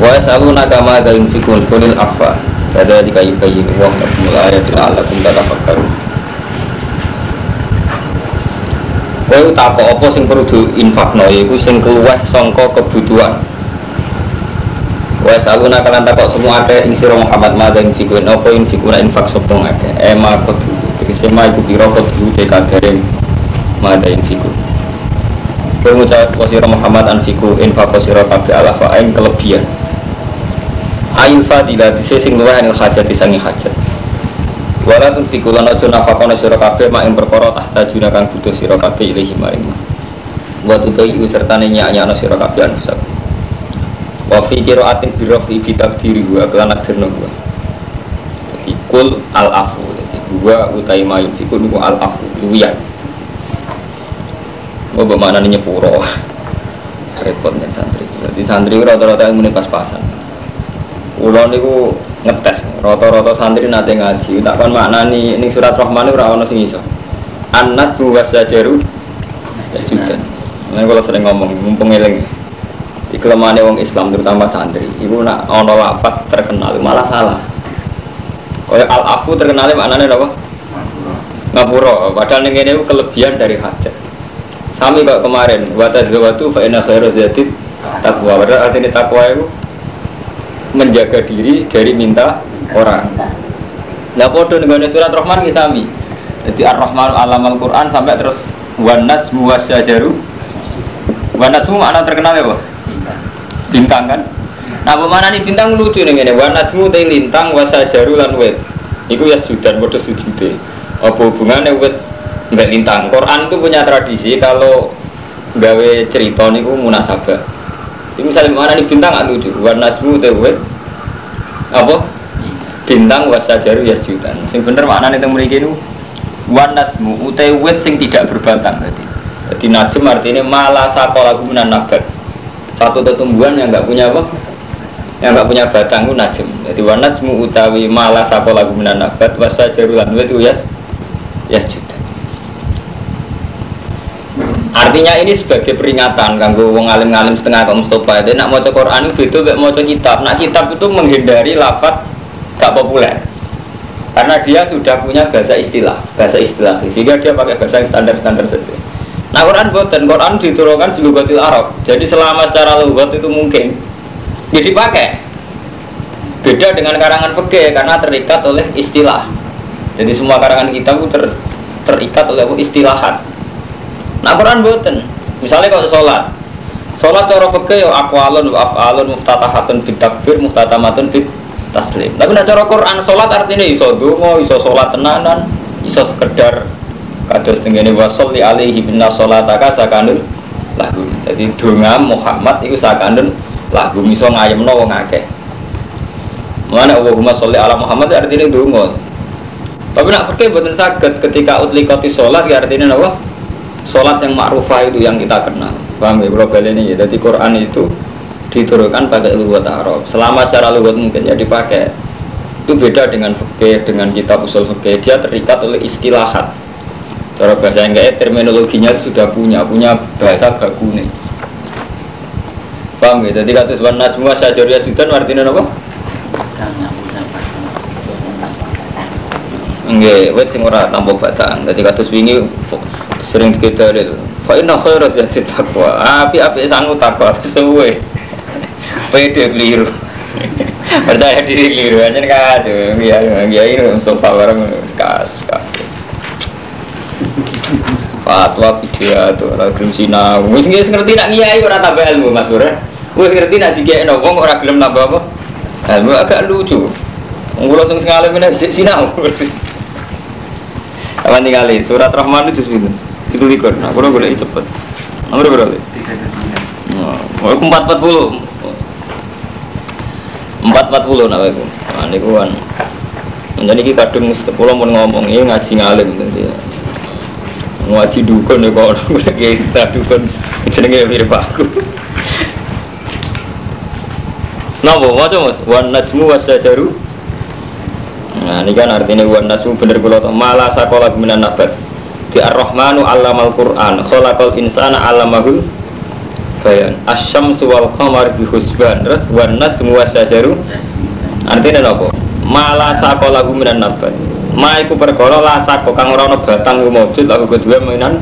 Wa yasaluna kama da yunfikun kulil afa. Kada jika yubayin wa lakum ayatil alakum tatafakkarun Kowe tak apa sing perlu diinfakno? Yaiku sing keluweh sangka kebutuhan. Wa saluna kalan takok semua ake ing sira Muhammad ma ing fikun apa ing infak sapa ngake ema kudu tegese ma iku pira kudu te kadare ma ing fikun Kowe ngucap sira Muhammad an fiku infak sira kabeh ala fa ing kelebihan Ail fadilah dise sing luwih anil hajat disangi hajat. Wala tun fiku lan aja nafakone sira mak ing perkara tahta juna kang butuh sira kabeh ilahi maring Wa tutai sertane nyak-nyakno sira kabeh anfusakum wa fi qiraatin bi rafi bi takdiri wa kelana derno gua. Jadi kul al afu jadi gua utai mayu iku niku al afu gua bermakna nyepuro. Repot nih santri. Jadi santri rata-rata yang muni pas-pasan ulo niku ngetes rata-rata santri nate ngaji. Tak kon maknani ini surat rahman ora ono sing iso. Anat buwas sajaru sudah Nah, kalau sering ngomong, mumpung eling. Di kelemahan wong Islam terutama santri. Ibu nak ono lafat terkenal malah salah. Kaya al afu terkenal maknanya apa? Ngapura. Padahal ini itu kelebihan dari hajat. Sami kok kemarin wata zawatu fa inna khairu zati takwa padahal artinya takwa itu menjaga diri dari minta orang. Nah podo dengan surat Rahman sami jadi ar-Rahman alam al-Quran sampai terus wanas muwasyajaru. Wanas makna terkenal ya Pak? bintang. Kan? Nah pemana nih bintang lucu nih ini wanatmu teh lintang wasajaru lan wet itu ya sudah bodoh sujude apa hubungannya wet mbak lintang? Quran itu punya tradisi kalau gawe cerita niku munasabah misalnya mana nih bintang nggak lucu. Wanatmu teh wet apa? Bintang wasajaru ya sudah sing bener mana nih temu ini wanasmu utai wet sing tidak berbatang berarti. Jadi najm artinya malah sakola gumunan nabat. Satu tumbuhan yang nggak punya apa? Yang nggak punya batang itu najm. Jadi wanasmu utawi malah sakola gumunan nabat wasa jarulan itu yas yas juga artinya ini sebagai peringatan kanggo wong alim ngalim setengah kaum Mustafa itu nak mau Quran itu beda mau kitab nak kitab itu menghindari lafat gak populer karena dia sudah punya bahasa istilah bahasa istilah sehingga dia pakai bahasa yang standar standar saja Nah Quran buatan Quran diturunkan di lugatil Arab. Jadi selama secara lugat itu mungkin jadi pakai. Beda dengan karangan fikih karena terikat oleh istilah. Jadi semua karangan kita itu ter, terikat oleh istilahat. Nah Quran buatan. Misalnya kalau sholat, sholat cara fikih ya aqwalun wa af'alun muftatahatun bid muftatamatun bid taslim. Tapi nah cara Quran sholat artinya iso donga, iso sholat tenanan, iso sekedar kados tengene wasolli alaihi binna sholataka sakanun lagu jadi donga Muhammad itu sakanun lagu miso ngayemno wong akeh. Mana Allahumma sholli ala Muhammad artinya donga. Tapi nak pakai betul sakit ketika utlikoti sholat ya artinya apa sholat yang ma'rufah itu yang kita kenal paham ya bro ini ya jadi Quran itu diturunkan pakai lugat Arab selama secara lugat mungkin ya dipakai itu beda dengan fikih dengan kitab usul fikih dia terikat oleh istilahat Cara bahasa yang kayak terminologinya sudah punya, punya bahasa bagune. Paham ya? Jadi kata sebuah najmua sajaria judan artinya apa? Enggak, wet sing ora tampa batang. Dadi kados wingi sering kita itu. Fa inna khairu zati taqwa. Api-api sangu takwa suwe. Pede keliru. Percaya diri keliru aja kacau. Ya, ya ini Mustafa bareng kasus kasus fatwa video tuh orang gelem sinau wis ngerti nak ngiyai ora tambah ilmu Mas Bro wis ngerti nak dikekno wong ora gelem nambah apa ilmu agak lucu wong kula sing nek sinau Kapan tinggali surat Rahman itu pinten? Itu likur. Nah, kalau boleh cepet. Nomor berapa? Oh, aku empat empat puluh. Empat empat puluh nak aku. Nah, ini kan. Jadi kita kadung sepuluh mau ngomong ini ngaji ngalim nanti ngaji dukun ya kok orang lagi kita dukun jenenge mirip aku Napa waca Mas? Wan najmu wasajaru. Nah, ini kan artinya wan najmu bener kula to mala sakola minan nabat. Di Ar-Rahmanu 'allamal Qur'an, khalaqal insana 'allamahul bayan. Asyam suwal qamar bi husban terus wan syajaru. Artinya apa? Mala lagu minan nabat ma iku perkara la sako kang ora ana batang maujud lagu kedua minan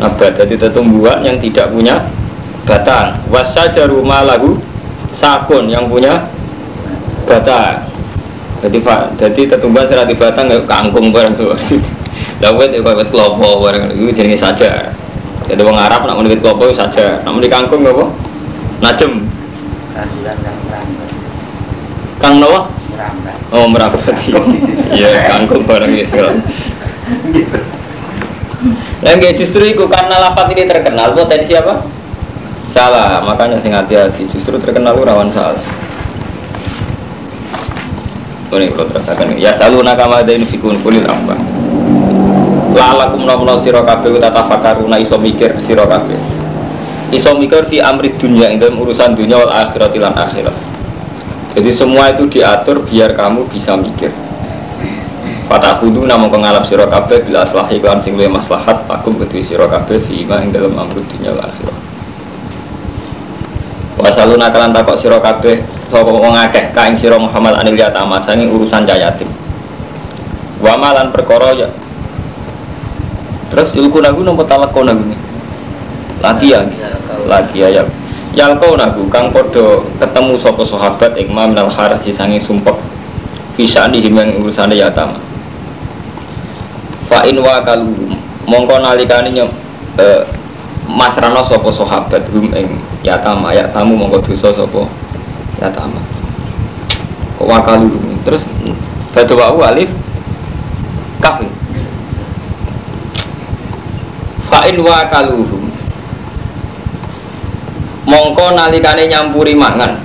nabat jadi tumbuhan yang tidak punya batang. Wasyajaru ma lagu sakun yang punya batang. Jadi jadi tetumbuhan serati batang kayak kangkung barang tuh Dawet itu kayak kelopo barang itu jenis saja. Jadi orang Arab nak menulis kelopo saja. Nak menulis kangkung apa? Najem. Kang Noah? Oh merambat. Iya kangkung barang ini segala. Yang justru itu karena lapat ini terkenal potensi apa? Salah, makanya sing hati-hati. Justru terkenal rawan salah. Ini kalau terasakan ya selalu nakama ada fikun kulit apa? Lalakum nomno sira kabeh tatafakaruna iso mikir sira kabeh. Iso mikir fi amri dunia ing dalam urusan dunia wal akhirat lan akhirat. Jadi semua itu diatur biar kamu bisa mikir. Fatahudu namun pengalap sira kabeh bila aslahi kan sing maslahat aku kedue sira kabeh fi ima ing dalam amri dunia wal akhirat. Wasaluna kalan takok sira kabeh sapa wong akeh ka ing sira Muhammad anil yatama sangi urusan jayatim. Wa malan perkara ya Terus ilku nagu nopo talak kau nagu. Lagi ya, lagi ya. Yang kau nagu kang podo ketemu sopo sahabat ikma minal harasi sangi sumpek bisa nih yang urusannya ya tama. Fa in wa kalu mongko nalikane nyem eh, masrano sopo sahabat hum ing ya tama ya samu mongko dosa sopo ya tama. Kok wakalu terus batu bau alif kafir Fa'in wa kaluhum. Mongko nalikane nyampuri mangan.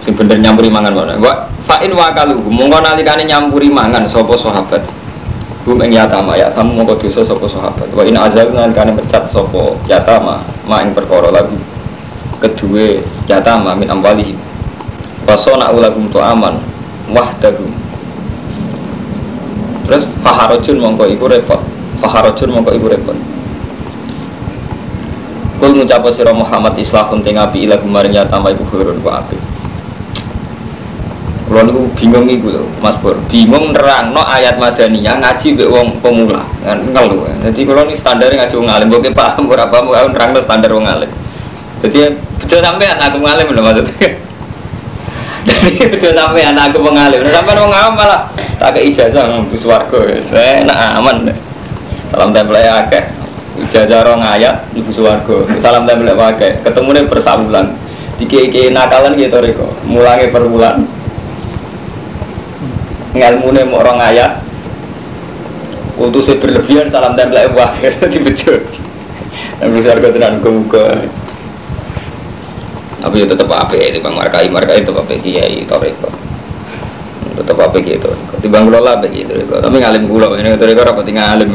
Sing bener nyampuri mangan mana Wa Fa'in wa kaluhum. Mongko nalikane nyampuri mangan Sopo sahabat? Hum ing yatama. Ya Kamu mongko dosa sopo sahabat? Wa in azal nalikane mecat sopo yatama Ma ing perkara lagu. Kedua yatama min amwalihim Wasona ulagum to aman Wahdagum Terus faharojun mongko iku repot Faharajun mongko ibu repot. Kul ngucapa sira Muhammad islahun teng api ila kemarin nyata ibu khurun ku api Kulo niku bingung iku lho Mas Bor bingung nerangno ayat madaniyah ngaji mbek wong pemula. Ngel lho. Dadi kulo ni standar ngaji wong alim. Mbok paham ora paham nerangno standar wong alim. Dadi bejo sampean aku ngalim lho maksudnya. Dari bejo sampean aku pengalim sampean wong awam malah tak ke ijazah ngombe swarga wis enak aman. deh salam tempel ya akeh. Ijazah rong ayat ibu suwargo. Salam tempel akeh. Ketemu nih per bulan diki iki nakalan gitu riko. Mulangnya per bulan ngelmu nih mau rong ayat utusnya berlebihan salam tempel akeh. Di bejo ibu suwargo tenan muka tapi ya tetap apa ya, bang markai markai tetap apa kiai toriko tetap apa gitu timbang kula lah begitu tapi ngalim kula ini dari kau rapat ngalim.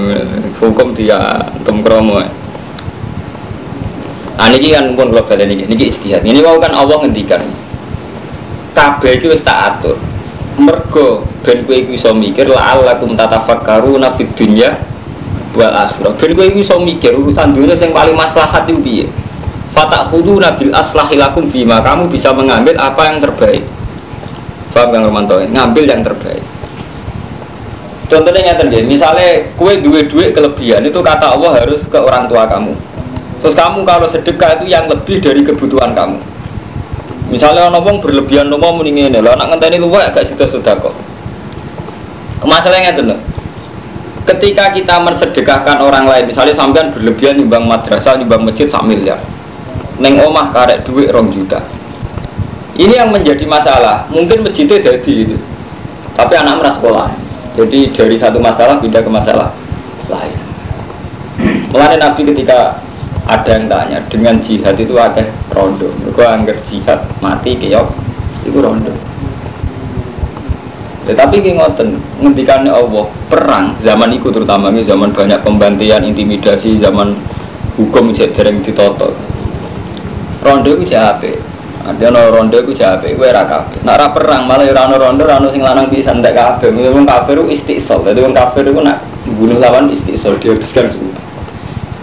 Hukum dia tem kromo ah niki kan pun kula kalian ini niki istihad ini mau kan Allah ngendikan. Kabeh itu tak atur. Mergo ben kowe iku iso mikir la alakum tatafakkaruna fid dunya wal akhirah. Ben kowe iku iso mikir urusan dunia yang paling maslahat itu piye? Fatakhuduna bil aslahi lakum bima kamu bisa mengambil apa yang terbaik Paham Kang Romanto? Ngambil yang terbaik. Contohnya nyata misalnya kue duit duit kelebihan itu kata Allah harus ke orang tua kamu. Terus kamu kalau sedekah itu yang lebih dari kebutuhan kamu. Misalnya orang ngomong berlebihan ngomong mendingin ini, lo anak ngenteni luwek agak situ sudah kok. Masalahnya itu Ketika kita mensedekahkan orang lain, misalnya sampean berlebihan nyumbang madrasah, nyumbang masjid sak miliar. Neng omah karek duit rong juta ini yang menjadi masalah. Mungkin masjidnya jadi itu, tapi anak merasa sekolah. Jadi dari satu masalah pindah ke masalah lain. Mulai Nabi ketika ada yang tanya dengan jihad itu ada rondo. Mereka anggar jihad mati keok itu rondo. Tetapi ya, ngoten ngendikannya Allah perang zaman itu terutama ini zaman banyak pembantian, intimidasi, zaman hukum jadi sering ditoto. Rondo itu jahat ada no ronde ku jabe, gue raka. Nak ra perang malah ya rano ronde, rano sing lanang bisa ndak kafe. Wong kafir itu istisol. Jadi wong kafir itu nak bunuh lawan istisol dia habiskan semua.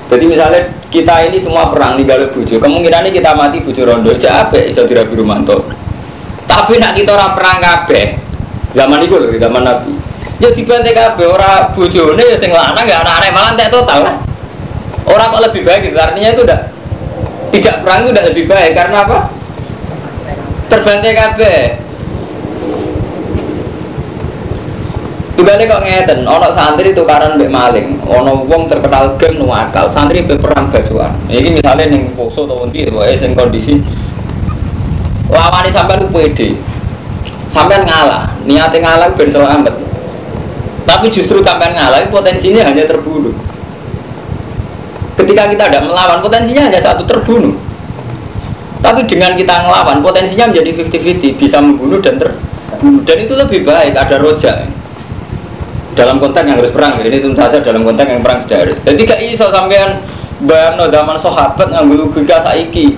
Jadi misalnya kita ini semua perang di galuh bujo kemungkinan ini kita mati bujo rondo aja apa iso dirabi rumanto tapi nak kita orang perang kabeh zaman itu loh zaman nabi ya dibantai kabeh orang bujone ya sing lanang ya anak-anak malah tak total kan orang kok lebih baik gitu artinya itu udah tidak perang itu udah lebih baik karena apa terbantai kabeh Tugale kok ngeten, ono santri tukaran mbek maling, ono wong terkenal geng nu akal, santri be perang bajuan. Iki misalnya ning poso atau ndi wae sing kondisi lawane sampean ku pede. Sampean ngalah, niate ngalah ben selamat. Tapi justru sampean ngalah potensinya hanya terbunuh. Ketika kita tidak melawan, potensinya hanya satu terbunuh. Tapi dengan kita ngelawan, potensinya menjadi 50-50, bisa membunuh dan terbunuh. Dan itu lebih baik, ada rojak. Dalam konteks yang harus perang ini tentu saja dalam konteks yang perang sudah harus. Jadi gak iso sampean bayang no zaman sahabat ngambil logika saiki.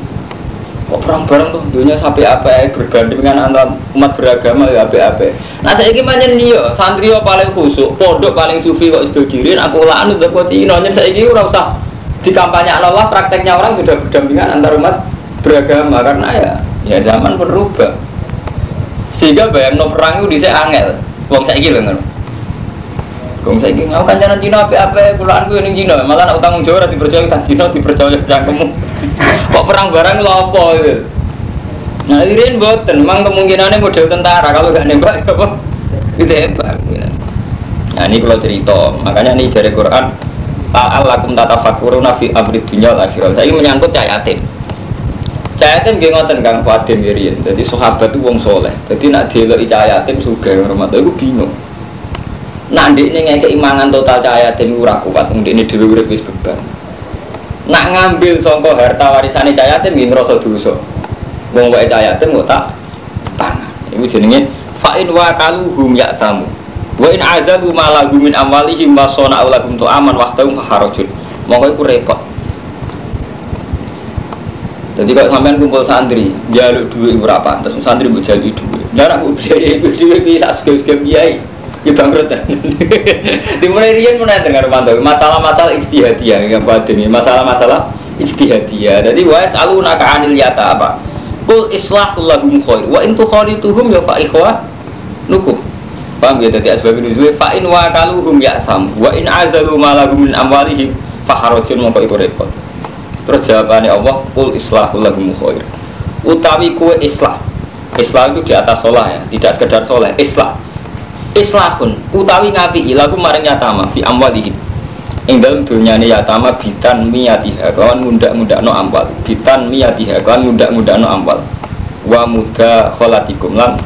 Kok perang bareng tuh dunia sampai apa ya berbanding dengan antar umat beragama ya apa apa nah saya ini manjen nih santri paling khusuk pondok paling sufi kok sudah dirin aku lalu udah kau tino saya ini usah di kampanye Allah prakteknya orang sudah berdampingan antar umat beragama karena ya ya zaman berubah. Sehingga bayang no perang itu bisa angel. Wong saya loh Kong saya ingin ngau kancanan Cina apa apa pulaan gue ini Cina. Malah nak utang jawab nanti percaya utang Cina dipercaya kamu kok perang barang lo apa itu? Nah ini buatan memang kemungkinannya model tentara kalau gak nembak apa? Itu hebat nah ini kalau cerita. Makanya ini dari Quran Ta'al lakum tata fakuruna fi amri dunya akhirat saya menyangkut cahaya yatim gak ngoten kang Fadim Irian jadi sahabat itu wong soleh jadi nak delok cahaya yatim suka rumah itu bingung Nanti ini ngeke imangan total cahaya tim ura kuat, ini dulu urip wis beban. Nak ngambil songko harta warisan cahaya tim ini rasa dosa. Wong wae cahaya tim kok tak tangan. Ibu jenenge fa'in wa kaluhum ya samu. Wa in azabu malagu min amwalihim wa sona'u lahum aman wahtahum harajun. Mongko iku repot. Jadi kalau sampean kumpul santri, jaluk duit berapa? Terus santri buat jaluk duit. Darah gue biaya, gue duit bisa sekali-sekali biaya ya bangkrut. Dimulai rian mulai dengar mantau masalah-masalah istihadiyah yang buat ini masalah-masalah istihadiyah jadi wa selalu naka anil yata apa? Kul islahul lahum khair wa intu khalituhum ya fa ikhwa nukum paham ya? Jadi asbab nuzul fa in wa kaluhum ya sam wa in azalu min amwalihim fa harajun mongko iku repot terus jawabannya Allah kul islahul lahum khair. Utawi kue islah. Islah itu di atas sholah ya tidak sekedar sholah islah. Islahun utawi ngapi lagu maring yatama fi amwalihim ing dalem dunyane yatama bitan miyatiha kawan muda-muda no amwal. Bitan miyatiha kawan muda-muda no amwal. Wa muda kholatikum lan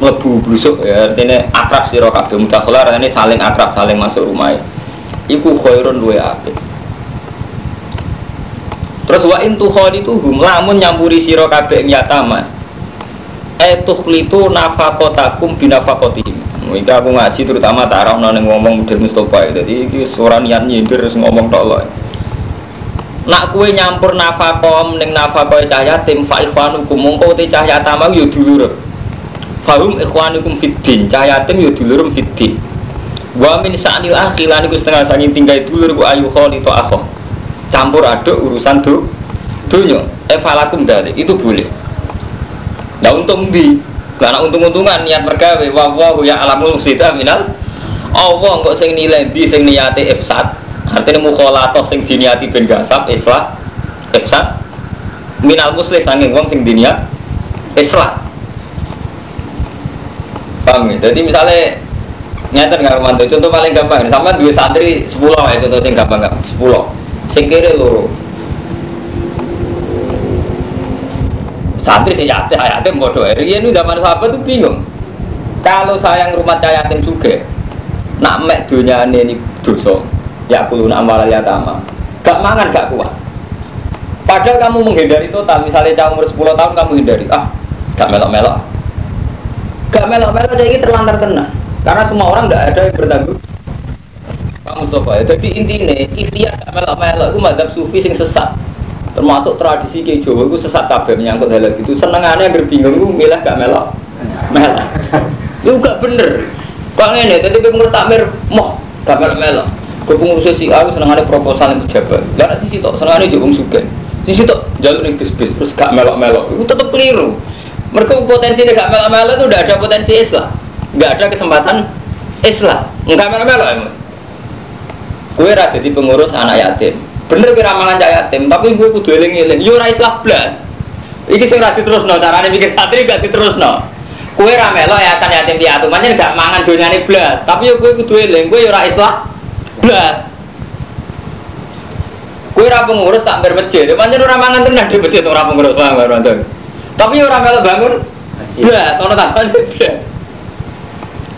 mlebu blusuk ya artinya akrab sira kabeh. Muda kholar ini saling akrab saling masuk rumah iku khairun luwe apik terus wa in tukhadituhum lamun nyampuri sira kabeh yatama etukhlitu nafaqatakum binafaqatihim Mungkin aku ngaji terutama tarah nang ngomong model Mustafa jadi iki suara niat nyindir terus ngomong tok loh. Nak kue nyampur nafakom neng nafakoy cahaya tim fa ikhwanukum mongko te cahaya tamang yo. Fahum ikhwanukum fiddin cahaya tim yo dulur fiddin. Wa min sa'nil akhilan iku setengah sangin tinggal dulur ku ayu kholi to akho. Campur aduk urusan do dunya. Evalakum dari itu boleh. Nah untung di karena untung-untungan niat mergawe wa wa ya alamul sita minal Allah kok sing nilai di sing niate ifsad artinya mukhalatoh sing diniati ben gasab islah ifsad minal muslim sanging wong sing diniat islah paham ya? jadi misalnya nyata nggak romanto contoh paling gampang sama dua santri sepuluh ya contoh sing gampang gampang sepuluh sing loro santri tidak ada yatim bodoh. Rian itu zaman sahabat tuh bingung. Kalau sayang rumah cahaya yatim juga nak mek dunia ini dosa. Ya aku nak malah tama. Gak mangan gak kuat. Padahal kamu menghindari total. Misalnya cah umur 10 tahun kamu hindari. Ah gak melok-melok. Gak melok-melok jadi terlantar tenang karena semua orang tidak ada yang bertanggung ya jadi intinya ikhtiar gak melok-melok itu madhab sufi sing sesat termasuk tradisi ke Jawa itu sesat kabeh menyangkut hal itu senengannya yang bingung itu milah gak melok melok itu gak bener kok ini tadi pengen takmir moh gak melok melok pengurus si A seneng ada proposal yang pejabat. Lah si sitok seneng ada jubung sugen. Si sitok jalur ning bisnis terus gak melok-melok. Itu tetap keliru. Mereka potensi gak melok-melok itu udah ada potensi Islam. Gak ada kesempatan Islam. Enggak melok-melok emang. Kue rada di pengurus anak yatim. Bener kira mangan cah yatim, tapi gue kudu eling-eling. Yo ora Islam blas. Iki sing ra diterusno, carane mikir santri gak diterusno. Kue ra melo yayasan yatim piatu, pancen gak mangan donyane blas. Tapi yo kue kudu eling, kue yo ora Islam blas. Kue ra pengurus tak ber masjid, pancen ora mangan tenan di masjid ora pengurus paham Tapi ora melo bangun blas, ono tambahan blas.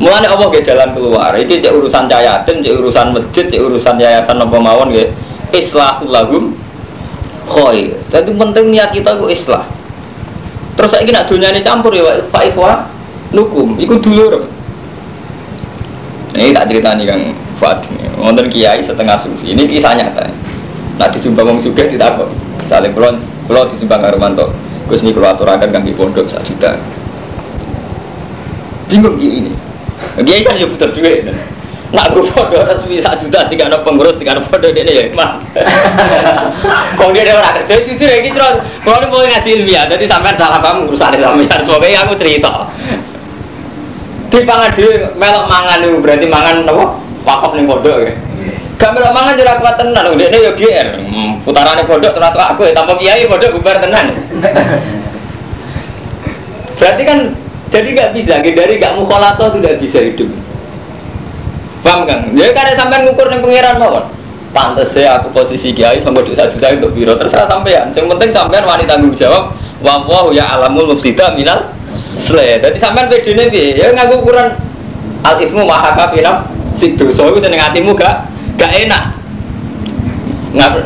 Mulane apa ge jalan keluar? Iki cek urusan yatim, cek urusan masjid, cek urusan yayasan napa mawon nggih. Islahul lahum khair. Jadi penting niat kita itu islah. Terus saya nak dunia ini campur ya Pak Ikhwa nukum, ikut dulu. Ini tak cerita nih Kang Fuad. Ngonten kiai setengah sufi. Ini kisah nyata. Nah disumbang wong sugih apa. Saling kulon, kulon disumbang Armanto. Gus ini keluar aturakan kang di pondok sak juta. Bingung ini. Kiai kan ya butuh duit. Nak gue foto resmi satu juta tiga anak pengurus tiga anak foto dia ya mah. Kau dia orang kerja jujur ya gitu. Kalau mau ngaji ilmiah, jadi sampai salah paham urusan ilmiah. Semoga aku cerita. Di pangan dia melok mangan itu berarti mangan apa? Pakop nih foto ya. Gak melok mangan juga kuat tenan. Dia ya GR. Putarannya foto terus aku ya tanpa kiai foto bubar tenan. Berarti kan jadi nggak bisa, dari nggak mukholato tidak bisa hidup. Paham kan? Ya karena sampai ngukur nih pangeran mawon. Pantes saya aku posisi kiai sama dosa juta untuk biro terserah sampean. Yang penting sampean wanita tanggung jawab. Wa ya alamul mufsida minal sle. Jadi sampean bedine piye? Ya nganggo ukuran al ismu maha kafirah sing dosa iku seneng atimu gak gak enak. Nggak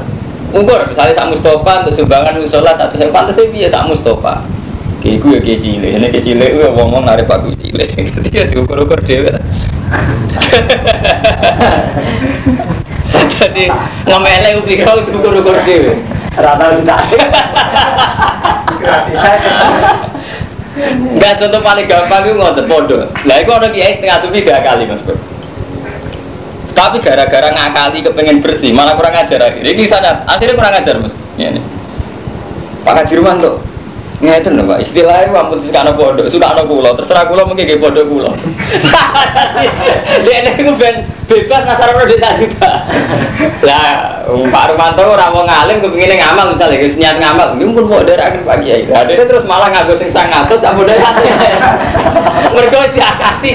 ukur misalnya sak Mustafa untuk sumbangan musola satu saya pantas piye sak Mustafa. Iku ya kiai cilik, ini kiai cilik, gue ngomong narik paku cilik, dia diukur-ukur dia. Jadi ngemele upiro itu ukur-ukur dhewe. Rata tidak. Enggak contoh paling gampang itu ngotot podo. Lah itu orang kiai setengah sufi dua kali mas bro. Tapi gara-gara ngakali kepengen bersih, malah kurang ajar. Ini kisahnya, akhirnya kurang ajar mas. Ini. Pak Kajirman tuh, Ngeten lho Pak, istilahnya ampun suka anak bodoh, suka anak pulau, terserah pulau mungkin bodoh pulau. Dia ini gue ben bebas nasar udah desa juta. Lah, Pak Rumanto mau ngalim kepingin ngamal misalnya, guys niat ngamal, ini pun dari akhir pagi ya. Nah, dia terus malah ngagus sing sang ngatus, ampun dari hati. Mereka diakati.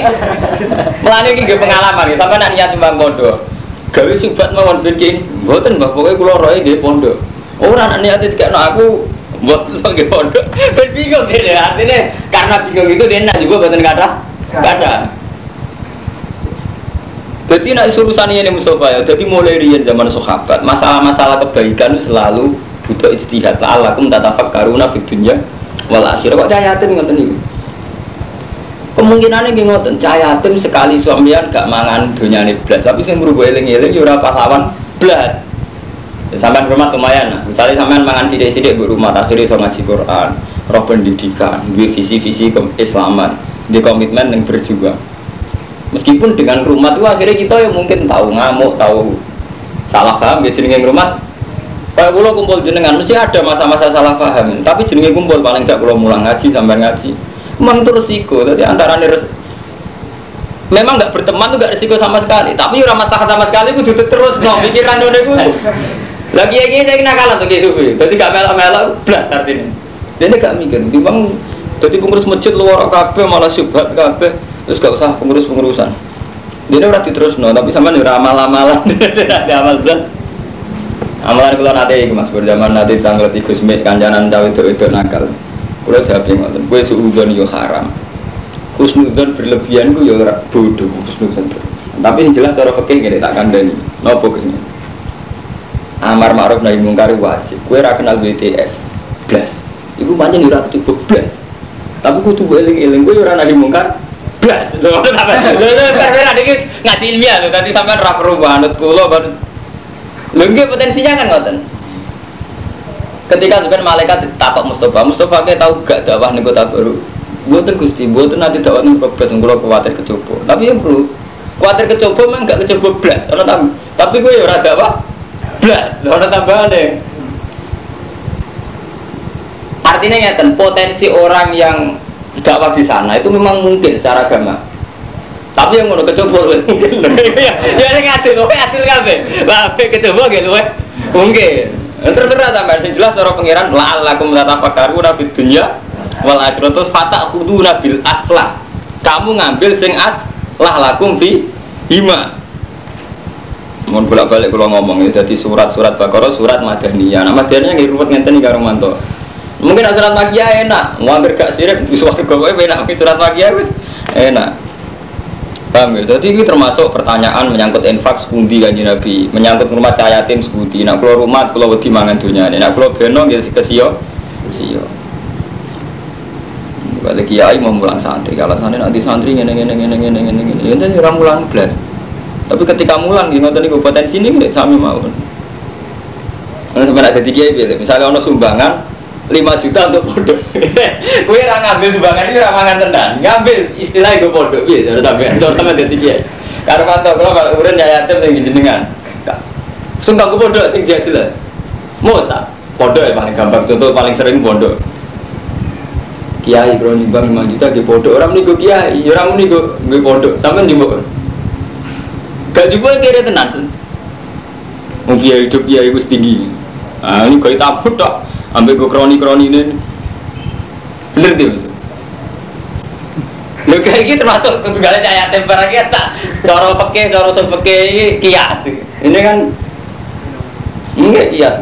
Melani ini pengalaman, sampai nak niat timbang bodoh. Gawe subat mawon bikin, buatan mbak pokoknya kulo roy di pondok. Orang niat itu kayak aku buat sebagai pondok. Ben bingung dia artinya karena bingung itu dia nak juga buatan kata kata jadi nak urusan ini Mustafa ya jadi mulai rian zaman sahabat masalah-masalah kebaikan selalu butuh istihad. La'allakum tatafakkaruna fid dunya wal akhirah. Kok cahayatin ngoten niku? Kemungkinannya gini ngoten. Cahayatin sekali suamian gak mangan dunia ini belas tapi saya merubah eling-eling ya pahlawan belas Ya, sampai rumah lumayan nah. Misalnya sampai mangan sidik-sidik di rumah, akhirnya so ngaji Quran, roh pendidikan, dua visi-visi keislaman, di komitmen yang berjuang. Meskipun dengan rumah itu akhirnya kita yang mungkin tahu ngamuk, tahu salah paham ya jenenge rumah. Kalau pulau kumpul jenengan mesti ada masa-masa salah paham, tapi jenenge kumpul paling gak pulau mulang ngaji sampai ngaji. Memang itu resiko, jadi antara res memang nggak berteman tuh nggak resiko sama sekali tapi ramah sama sekali itu terus no pikiran udah gue lagi yang kena kalah tuh sufi, jadi gak melak-melak belas artinya. Dia gak mikir, timbang jadi pengurus masjid luar kafe malah syubhat kafe, terus gak usah pengurus-pengurusan. Dia udah terus no, tapi sama nih ramal-amalan, ada amal belas. Amalan kalau nanti mas berjaman nanti tanggal tiga sembilan kanjanan cawe itu itu nakal. Kalau jawab yang ngotot, gue suudon yo haram. Husnudon berlebihan gue yo bodoh husnudon. Tapi yang jelas cara fakir gini tak kandani. Nopo ke sini amar ma'ruf nahi mungkar wajib. Kue ra kenal BTS blas. Iku pancen ora cukup blas. Tapi kudu eling-eling kue ora nahi mungkar blas. Lho karena iki ngaji ilmiah lho tadi sampean ra perlu banget kula lho nggih potensinya kan ngoten. Ketika sebenarnya malaikat takut Mustafa Mustafa kayak tahu gak dakwah nih kota baru. Buatan gusti buatan nanti dakwah nih progres nggak kuatir kecoba tapi ya bro Kuatir kecoba memang gak kecoba blas. Ono tam tapi gue ya ora apa? Blas. Ono tambahane. Artinya ngeten, potensi orang yang dakwah di sana itu memang mungkin secara agama. Tapi yang ngono kecoba mungkin. Ya ini ngadil, kowe adil kabeh. Lah kecoba gitu Mungkin. Terserah sampai sing jelas cara pangeran la'allakum tatafakkaruna fid dunya wal akhirah terus fata khuduna bil aslah. Kamu ngambil sing as lah lakum fi hima Mohon bolak balik kalau ngomong ya, jadi surat-surat Baqarah, surat Madaniyah. Nah Madaniyah nggak ruwet ngenten nih karo manto. Mungkin surat Makiyah enak, mau hampir gak sirik, di gue enak, mungkin surat Makiyah wis enak. Paham ya? Jadi ini termasuk pertanyaan menyangkut infak sepundi kanji Nabi, menyangkut rumah cahayatim sepundi. Nak keluar rumah, kalau wedi mangan dunia ini, nak keluar beno gitu ke sio, sio. Balik kiai mau mulang santri, kalau santri nanti santri ngene ngene ngene ngene ngene ngene, ini orang mulang belas. Tapi ketika mulang di nonton ini potensi ini nggak sami mau. Nah, sebenarnya ada tiga ya, misalnya ono sumbangan 5 juta untuk pondok. Kue orang ngambil sumbangan ini ramangan tenan, ngambil istilah itu pondok, biasa sudah sampai, sudah sampai ada tiga. Karena mantap kalau kalau urun ya yatim yang jenengan. Sumpah gue pondok sing dia jelas. Mosa, pondok ya paling gampang contoh paling sering pondok. Kiai bro nyumbang 5 juta di pondok orang nih kiai, orang nih gue pondok, sampai di Gak juga kira tenan. Mau biaya hidup biaya itu tinggi. Ah ini kayak tamu dok. Ambil gue kroni kroni ini. Bener dia. Lu kayak gitu termasuk segala cahaya temper kita tak cara pakai cara so pakai kias. Ini kan enggak kias.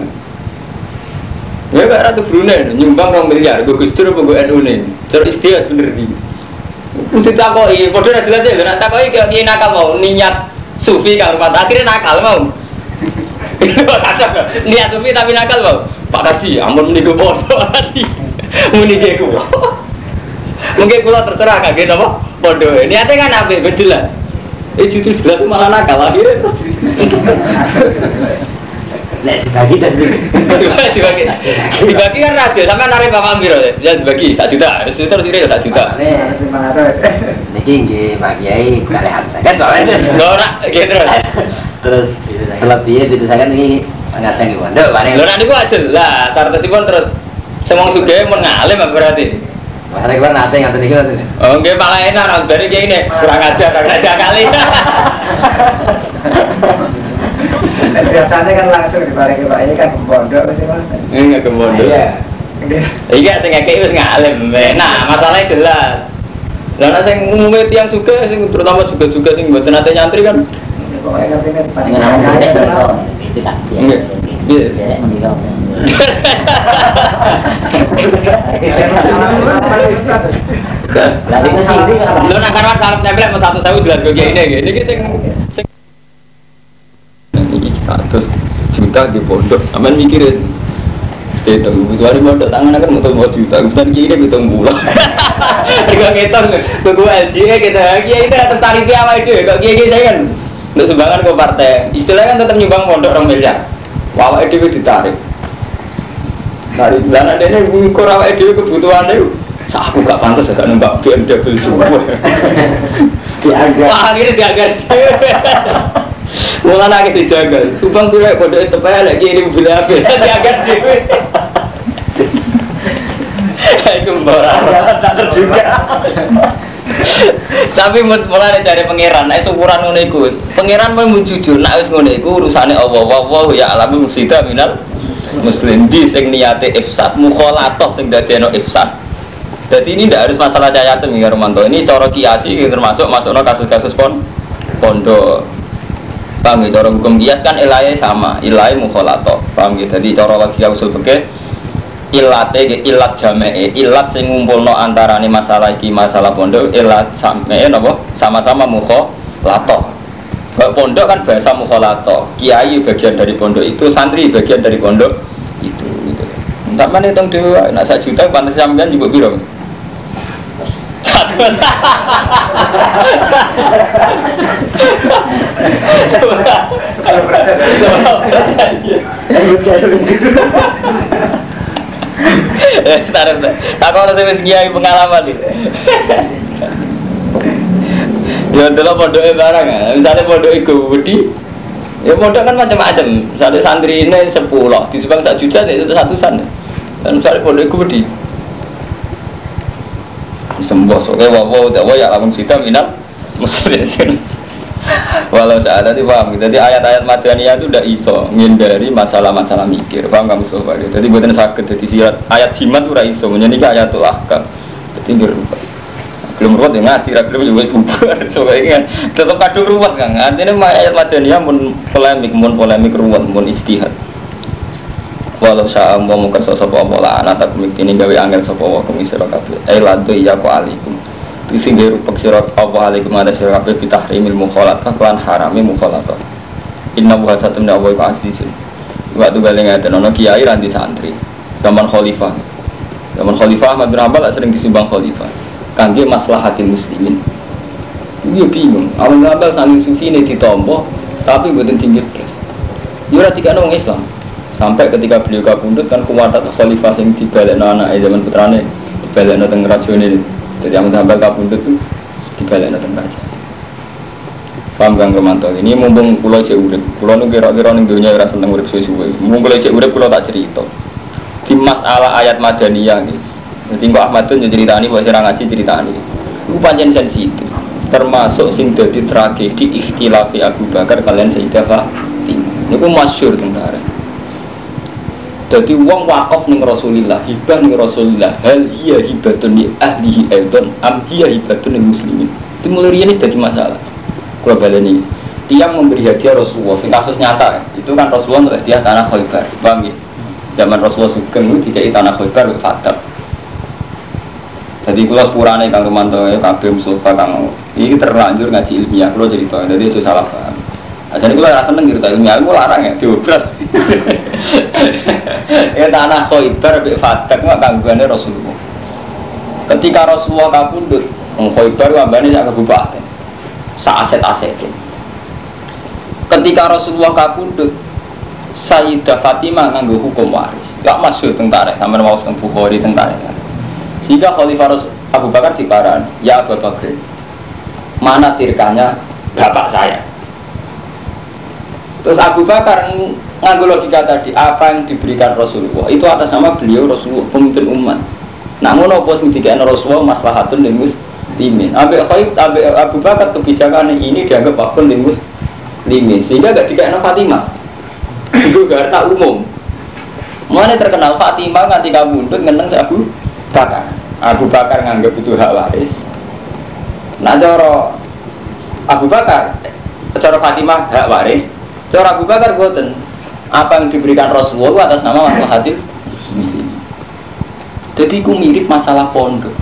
Ya gak ratu Brunei nyumbang orang miliar, gue gustur apa gue NU nih, cara istiadat bener di. Untuk takoi, bodoh jelas ya, nak takoi kayak nakal mau niat sufi kang rumah akhirnya nakal mau niat sufi tapi nakal mau pak kasih ampun meniku bodoh tadi muni jeku mungkin kalau terserah kaget apa bodoh. Niatnya kan apa jelas. Eh justru jelas malah nakal akhirnya Nek dibagi dan dibagi. Dibagi kan radio sama narik bapak ambil ya dibagi satu juta. Juta terus ini satu juta. Ini lima ratus niki nggih Pak Kiai kali harus kan Pak Lho nak gitu terus. Selebihnya itu saya kan ini ngajeng ibu pondok Pak. Lho nak niku jelas. Tartesipun terus semong sugih mun ngalim berarti. Masalah kita nanti tadi kita Oh, nggak malah enak, dari kayak ini kurang ajar, kurang ajar kali. biasanya kan langsung dibalik pak ini kan pondok sih mas? Enggak ke pondok iya. Iya sing ngekek wis ngalim. Nah masalahnya jelas. Lah sing umume tiyang suka sing terutama juga-juga sing mboten nate nyantri kan. Pokoknya ngerti kan paling Enggak. Iya. Lah itu kan. Lho nak karwan salam nyampe mau satu sewu jelas kok ini. Niki sing sing satu juta di pondok. Aman mikirin Stay tunggu, itu hari pondok tangan akan mau tunggu juta, bukan kiri hitung bulan. Juga ngitung, tunggu LGE kita, kiai itu tertarik apa itu? Kok kiai saya kan untuk sumbangan ke partai, istilahnya kan tetap nyumbang pondok orang miliar. Wawa itu ditarik. Dari bulan ada ini ngukur awak itu kebutuhannya Sah aku gak pantas gak numpak BMW semua. Diagar. Wah akhirnya diagar Mulai nangis dijaga. Subang tuh kayak bodoh itu lagi ini mobil apa? Diagar dewe. Itu mbak tak terduga. Tapi mulai dari pangeran, nek ukuran ngono iku. Pangeran mau jujur, nek wis ngono iku urusane Allah. Ya alamu musida minal muslim di sing niate ifsad mukhalatoh sing dadekno ifsad. Jadi ini tidak harus masalah cayatem ya Romanto. Ini cara kiasi termasuk masukno kasus-kasus pon pondok. Paham ya? Cara hukum kias kan ilahnya sama, ilahnya mukhalato. Paham ya? Jadi cara logika usul fikih ilate ilat jamae ilat sing ngumpulno antarane masalah iki masalah pondok ilat sampe napa sama-sama mukhalato. Bak pondok kan bahasa mukhalato. Kiai bagian dari pondok itu, santri bagian dari pondok itu gitu. Mana hitung dewa, nak sak juta pantas sampean juga biro. Tak kau kiai pengalaman. Ya barang ya. Pondok ya kan macam-macam. Santri ini sepuluh, di sebang satu juta itu satu sana. Dan misalnya pondok wedi. Sembos, oke, wawo, wawo ya langsung sita minat muslim. Walau saya tadi paham, jadi ayat-ayat madaniyah itu udah iso ngindari masalah-masalah mikir, paham kamu sobat? Jadi buatan sakit, jadi sirat ayat jimat itu udah iso, menjadi ayatul ahkam. Jadi nggak rubah. Belum ruwet ya ngaji, ra belum juga bubar. So ini kan tetap kado ruwet kan. Artinya ayat madaniyah mun polemik, mun polemik ruwet, mun istihad. Walau syaa mau mungkin sosok apa lah anak tak kumik ini gawe angel sapa wa kumi sira kabeh. Eh lantu iya ko alikum. Isi gawe rupek sira apa alikum ada sira kabeh bitahrimil mukhalatah kelan harame mukhalatah. Inna wa satum na wa azizun. Waktu balik ngaten ono kiai ranti santri. Zaman khalifah. Zaman khalifah Ahmad bin Hanbal sering disumbang khalifah. Kangge maslahatin muslimin. Dia bingung. Ahmad bin Hanbal saking sufi ini tapi buatan tinggi terus. Dia ora tiga orang Islam. Sampai ketika beliau kabundut kan kuwatat khalifah sing dibalekno anak zaman putrane dibalekno teng rajane. Jadi bin Hanbal kabundut tuh dibalekno teng raja. Paham Kang Romanto ini mumpung pulau cek urip, pulau nu kira-kira ning dunia ora seneng urip suwe-suwe. Mumpung pulau cek urip pulau tak cerita. Di masalah ayat madaniyah nih. Jadi kok Ahmad tuh ceritani, buat sira ngaji ceritani. Itu pancen sensitif. Termasuk sing dadi tragedi ikhtilafi Abu Bakar kalian Sayyidah Fatimah. Niku masyhur tentara. Jadi wong wakaf ning Rasulillah, hibah ning Rasulillah, hal iya hibatun li ahlihi aidon, am iya hibatun lil muslimin. Itu mulai riyen jadi masalah. Kalau baleni, tiang memberi hadiah Rasulullah, sing kasus nyata, itu kan Rasulullah untuk hadiah tanah Khaybar, paham ya? Zaman Rasulullah Sugeng itu dikai tanah Khaybar ke Fatab. Jadi kalau sepurane Kang Romanto ya kabeh Mustafa Kang ini terlanjur ngaji ilmiah, kalau tahu, jadi itu salah. Nah, jadi kalau rasa nengir cerita ilmiah, aku larang ya, diobras. Ya tanah Khaybar ke Fatab, nggak gangguannya Rasulullah. Ketika Rasulullah kabundut, Khaybar wabane sak kabupaten, sak aset-asetnya. Ketika Rasulullah kabundut, Sayyidah Fatimah nganggo hukum waris. Gak masuk tentara, sama mau tentang Bukhari tentara. Sehingga Khalifah Abu Bakar diparan, ya Abu Bakar, mana tirkanya bapak saya? Terus Abu Bakar nganggo logika tadi, apa yang diberikan Rasulullah itu atas nama beliau Rasulullah, pemimpin umat. Namun apa sing dikene Rasulullah maslahatun lil muslimin. Abu Khaib, Abu Abu Bakar kebijakan ini dianggap apa pun lil muslimin. Sehingga gak dikene Fatimah. Itu harta umum. Mana terkenal Fatimah nganti kabundut ngeneng si Abu Bakar. Abu Bakar nganggap itu hak waris. Nah cara Abu Bakar, cara Fatimah hak waris. Cara Abu Bakar boten. Apa yang diberikan Rasulullah atas nama maslahatil muslim. Jadi ku mirip masalah pondok.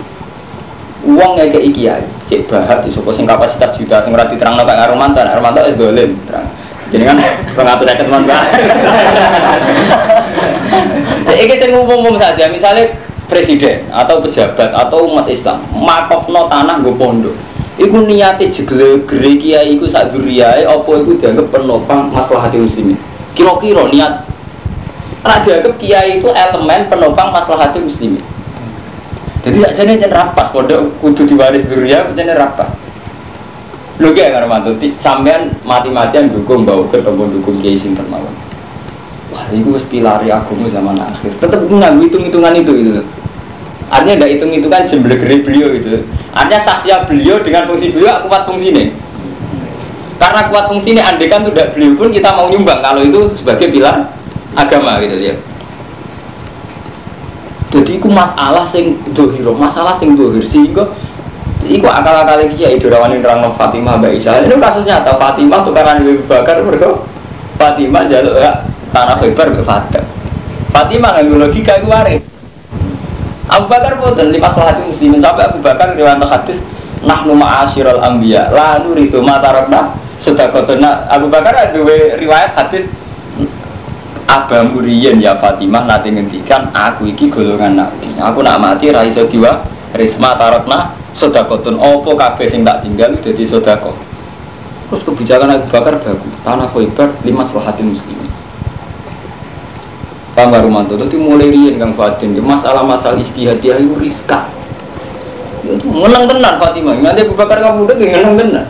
Uang ngeke iki ya, cek bahat kok sing kapasitas juta sing ora diterangno Pak Armanto, Pak Armanto wis dolen terang. Jadi kan pengatur saya teman Pak. Iki sing umum-umum saja, misalnya presiden atau pejabat atau umat Islam makofno tanah nggo pondok. Iku niate jegle gere kiai iku sak duriyae apa iku dianggap penopang maslahatil muslimin. Kira-kira niat Karena dianggap kiai itu elemen penopang maslahatil muslimin. Jadi tak jadi jen rapat, pondok kudu diwaris duriya, jen rapat. Lho ki karo mantu sampean mati-matian dukung mbau ketemu dukung kiai sing termawon. Wah, itu pilari agama zaman akhir. Tetap nganggo hitung-hitungan itu gitu. Artinya tidak hitung-hitungan jemblegere beliau gitu. Artinya saksinya beliau dengan fungsi beliau kuat fungsi ini. Karena kuat fungsi ini, andekan tidak beliau pun kita mau nyumbang kalau itu sebagai pilar agama gitu ya. Jadi itu masalah sing dohiro, masalah sing dohir sehingga Iku akal-akal ya idolawan nerang Fatimah Mbak Isa. Ini kasusnya nyata Fatimah tukaran Abu Bakar mereka Fatimah jaluk ya tanah Khaybar ke Fatimah. Fatimah nggak logika itu waris. Abu Bakar boten lima salah muslimin sampai Abu Bakar riwayat hadis nahnu ma'asyiral anbiya la nurithu ma tarakna sedekatuna Abu Bakar ada riwayat hadis Abamu riyen ya Fatimah nanti ngendikan aku iki golongan nabi. Aku nak mati ra iso diwa risma tarakna sedekatun opo kabeh sing tak tinggal dadi sedekah. Terus kebijakan Abu Bakar bagus. Tanah Khaybar lima selahatin muslimin. Paham gak Rumanto? Itu mulai rian Kang Fadin. Masalah-masalah istihadiah itu riskan. Itu menang tenan Fatimah. Nanti Abu Bakar kamu udah menang tenan.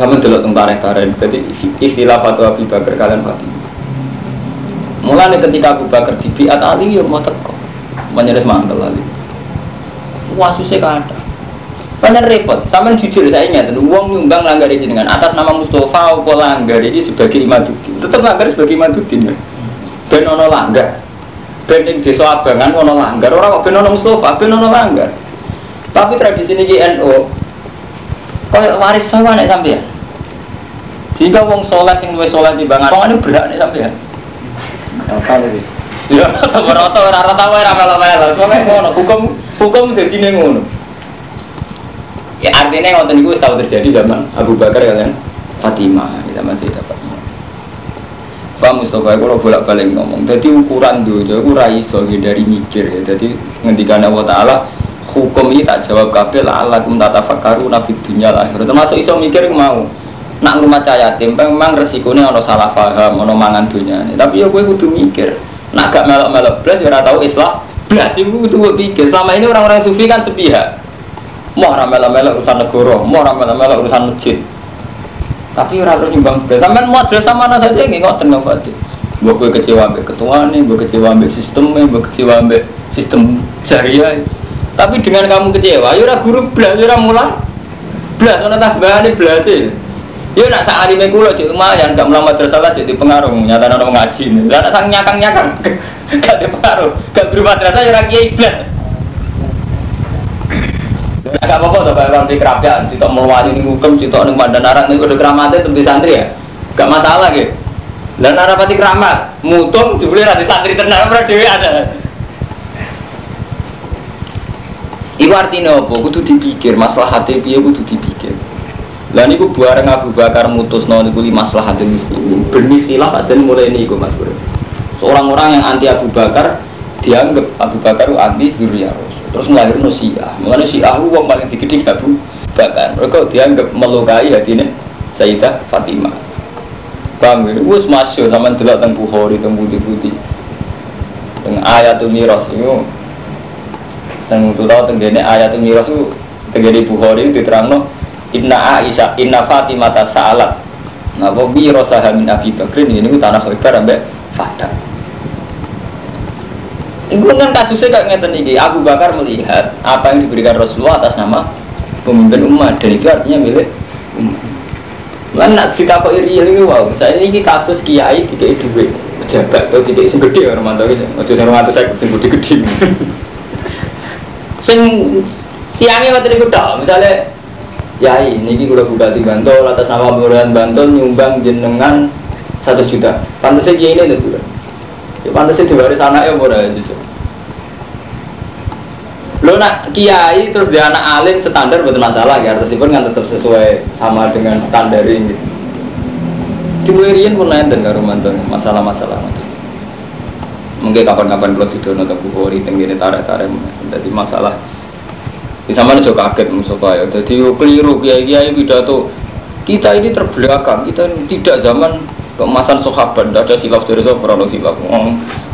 Kamu delok tentang tarik-tarik. Jadi istilah fatwa Abu Bakar kalian Fatimah. Mulanya ketika Abu Bakar di biat Ali ya mau teko. Menyeres mantel Ali. Wah susah kada. Banyak repot. Sampai jujur saya ingat, uang nyumbang langgar jenengan atas nama Mustafa apa langgar ini sebagai Imaduddin. Tetap langgar sebagai Imaduddin ya. Ben langgar. Ben ing desa Abangan ono langgar. Orang kok ben Mustafa, ben langgar. Tapi tradisi ini NU kayak waris sama nek sampean. Jika wong soleh sing luwih soleh timbangan, wong ini berak nek sampean. Apa lagi? Ya, rata ora rata wae ora melo-melo. Soale ngono, hukum hukum dadine ngono. Ya artinya ngoten niku wis tau terjadi zaman Abu Bakar kalian Fatimah, di zaman Sayyidah Fatimah. Pak Mustafa kalau bolak balik ngomong, jadi ukuran dunia aku raiso dari mikir ya. Jadi ngendikan Allah Taala hukum ini tak jawab kabel Allah kum tata fakaru nafid dunia lah. Termasuk iso mikir mau nak rumah cahaya yatim memang resikonya ono salah paham, ono mangan dunia. Tapi ya gue kudu mikir. Nak gak melok-melok belas ya tahu Islam. Belas itu kudu pikir. Selama ini orang-orang sufi kan sepihak mau ramel-ramel urusan negara, mau ramel-ramel urusan masjid. Tapi ora terus nyumbang bel. Sampeyan madrasah mana saja nggih ngoten nggak Fatih. Mbok kowe kecewa ambek ketuane, mbok kecewa ambek sistemnya, mbok kecewa ambek sistem jariah. Tapi dengan kamu kecewa, ya ora guru blas, ya ora mulang. Blas ana tambahane blas e. Ya nak sak alime kula cek lumayan gak mulang madrasah lah jadi pengaruh nyata ana ngaji. Lah nak sang nyakang-nyakang gak pengaruh, gak guru madrasah ya ora kiai blas. Agak apa-apa tuh orang di kerapia, situ meluari ini hukum, situ nih mandan arang ini udah keramatnya tentu santri ya, gak masalah gitu. Dan narapati keramat, mutung dibeli rati santri tenang berarti dewi ada. Iku artinya apa? Kudu dipikir, masalah hati piye kudu dipikir. Lah niku bareng Abu Bakar mutus no niku li masalah hati muslimin. Berni khilaf ada mulai niku Mas Bro. Seorang orang yang anti Abu Bakar dianggap Abu Bakar itu anti Zuriyah terus melahirkan Syiah. Mengenai Syiah itu uang paling digede Abu Bakar. Mereka dianggap melukai hatinya Sayyidah Fatimah. Bang, ini gue masuk sama delok tentang Bukhari, tentang putih-putih tentang ayatul miras itu. Itu tahu tentang ayatul miras itu tentang Bukhari itu diterang Inna Aisyah, Inna Fatimah salat Nah, Bobi Rosaha min Abi Bakrin? Ini tanah lebar sampai Fatah itu kan kasusnya kayak ngeten ini Abu Bakar melihat apa yang diberikan Rasulullah atas nama pemimpin umat. Dan itu artinya milik umat. Lan nak kok iri ini wow, saya ini kasus kiai tiga duit pejabat atau tiga sing gede orang mantau gitu, macam sing orang saya sing gede. Sing tiangnya waktu itu dong, misalnya ya ini kita buka di Bantul atas nama Kelurahan Bantul nyumbang jenengan satu juta. Pantasnya kiai ini itu Ya pantasnya diwaris anaknya murah jujur. Lo nak kiai terus dia anak alim standar betul masalah ya pun kan tetap sesuai sama dengan standar ini. Di Rian pun lain dan karo mantan masalah-masalah nanti. Mungkin kapan-kapan kalau tidur nonton bukhori tinggi tarik-tarik jadi masalah. Di sama juga kaget musuh ya. Jadi keliru kiai-kiai pidato kita ini terbelakang kita tidak zaman keemasan sahabat tidak ada khilaf dari sahabat kalau khilaf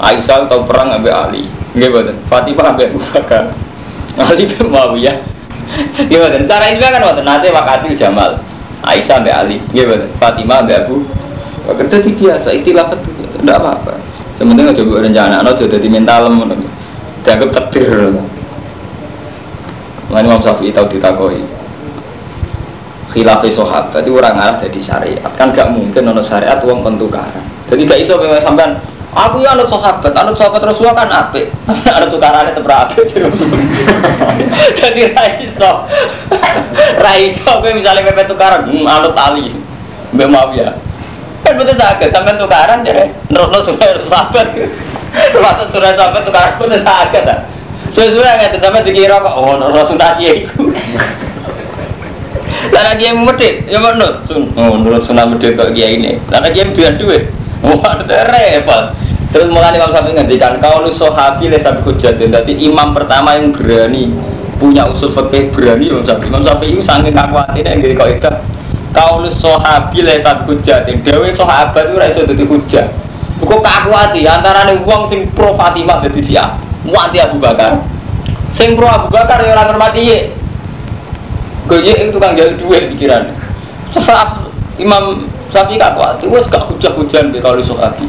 Aisyah atau perang Abu Ali gimana Fatimah Abu Bakar Ali bin Muawiyah. Gimana? Cara ini kan waktu nanti wakatil Jamal. Aisyah sampai Ali. Gimana? Fatimah sampai Abu. Kerja di biasa, ikhtilaf itu tidak apa-apa. Sementing aja buat rencana, no jadi mental, dianggap takdir. Lain Imam Syafi'i tahu ditakoi. Khilafah sahabat, tadi orang arah jadi syariat kan gak mungkin nono syariat uang pentukaran. Jadi gak iso memang sampean Aku ya anut sahabat, anut sahabat Rasulullah kan apik. Ada tukarannya tetep apik. Jadi raiso. Raiso kowe misalnya pepe tukaran, hmm, anut tali. Mbak maaf ya. Kan betul sakit, sampai tukaran jadi terus supaya sahabat. Termasuk surah sahabat tukaran pun sakit ah. Sesuai nggak sampai dikira kok, oh Rasulullah dia itu. Karena dia medit, ya menurut sun, oh menurut sunnah medit kok dia ini. Karena dia dua duit, wah repot. Terus mulai Imam Syafi'i ngendikan kau lu sahabi lesa hujatin. Jadi imam pertama yang berani punya usul fikih berani Imam Syafi'i. Imam Syafi'i itu sangat khawatir yang kau itu. Kau lu sahabi lesa hujatin. Dewi sahabat itu rasa jadi hujat. Buku kakuati antara nih uang sing pro Fatimah jadi siap. Muati Abu Bakar. Sing pro Abu Bakar ya ora ngurmati ye. Goye itu tukang jalur duit pikiran. Saat Imam Syafi'i gak kuat, wes gak hujah-hujan di kalau sahabi.